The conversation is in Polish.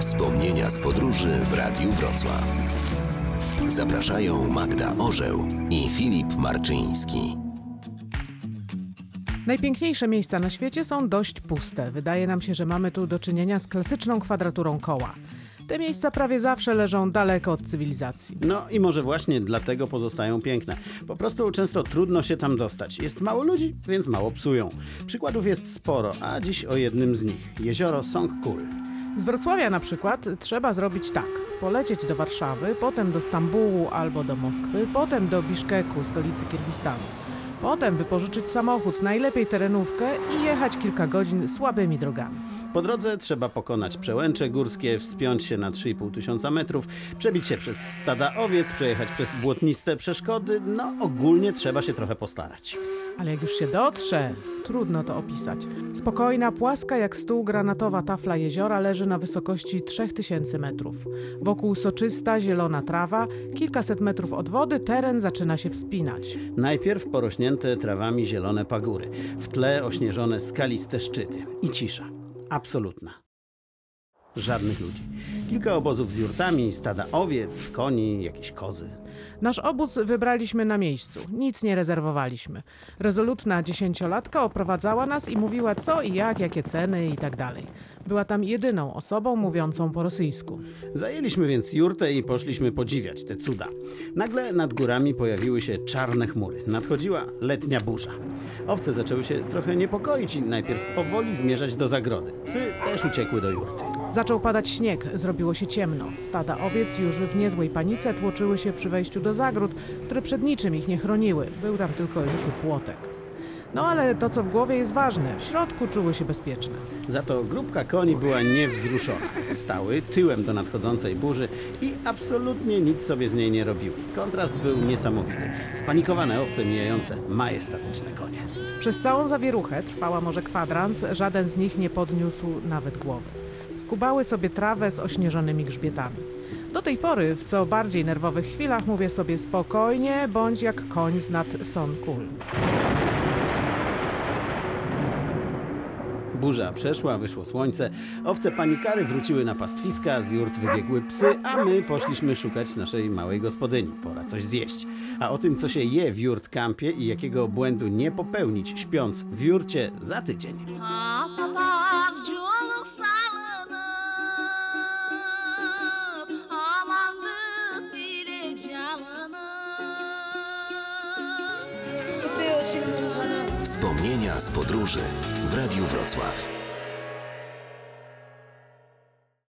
Wspomnienia z podróży w Radiu Wrocław. Zapraszają Magda Orzeł i Filip Marczyński. Najpiękniejsze miejsca na świecie są dość puste. Wydaje nam się, że mamy tu do czynienia z klasyczną kwadraturą koła. Te miejsca prawie zawsze leżą daleko od cywilizacji. No i może właśnie dlatego pozostają piękne. Po prostu często trudno się tam dostać. Jest mało ludzi, więc mało psują. Przykładów jest sporo, a dziś o jednym z nich. Jezioro Songkul. Z Wrocławia na przykład trzeba zrobić tak. Polecieć do Warszawy, potem do Stambułu albo do Moskwy, potem do Biszkeku, stolicy Kirgistanu. Potem wypożyczyć samochód, najlepiej terenówkę i jechać kilka godzin słabymi drogami. Po drodze trzeba pokonać przełęcze górskie, wspiąć się na 3,5 tysiąca metrów, przebić się przez stada owiec, przejechać przez błotniste przeszkody. No ogólnie trzeba się trochę postarać. Ale jak już się dotrze, trudno to opisać. Spokojna, płaska jak stół granatowa tafla jeziora leży na wysokości 3000 metrów. Wokół soczysta, zielona trawa, kilkaset metrów od wody teren zaczyna się wspinać. Najpierw porośnięte trawami zielone pagóry, w tle ośnieżone skaliste szczyty i cisza. Absolutna. Żadnych ludzi. Kilka obozów z jurtami, stada owiec, koni, jakieś kozy. Nasz obóz wybraliśmy na miejscu, nic nie rezerwowaliśmy. Rezolutna dziesięciolatka oprowadzała nas i mówiła co i jak, jakie ceny i tak dalej. Była tam jedyną osobą mówiącą po rosyjsku. Zajęliśmy więc jurtę i poszliśmy podziwiać te cuda. Nagle nad górami pojawiły się czarne chmury. Nadchodziła letnia burza. Owce zaczęły się trochę niepokoić i najpierw powoli zmierzać do zagrody. Psy też uciekły do jurty. Zaczął padać śnieg, zrobiło się ciemno. Stada owiec już w niezłej panice tłoczyły się przy wejściu do zagród, które przed niczym ich nie chroniły. Był tam tylko lichy płotek. No ale to, co w głowie jest ważne, w środku czuły się bezpieczne. Za to grupka koni była niewzruszona. Stały tyłem do nadchodzącej burzy i absolutnie nic sobie z niej nie robiły. Kontrast był niesamowity. Spanikowane owce mijające majestatyczne konie. Przez całą zawieruchę, trwała może kwadrans, żaden z nich nie podniósł nawet głowy. Skubały sobie trawę z ośnieżonymi grzbietami. Do tej pory, w co bardziej nerwowych chwilach, mówię sobie spokojnie, bądź jak koń z nad Son Kul. Burza przeszła, wyszło słońce, owce panikary wróciły na pastwiska, z jurt wybiegły psy, a my poszliśmy szukać naszej małej gospodyni. Pora coś zjeść. A o tym, co się je w jurt kampie i jakiego błędu nie popełnić śpiąc w jurcie za tydzień. Kapakçılık Wspomnienia z podróży w Radiu Wrocław.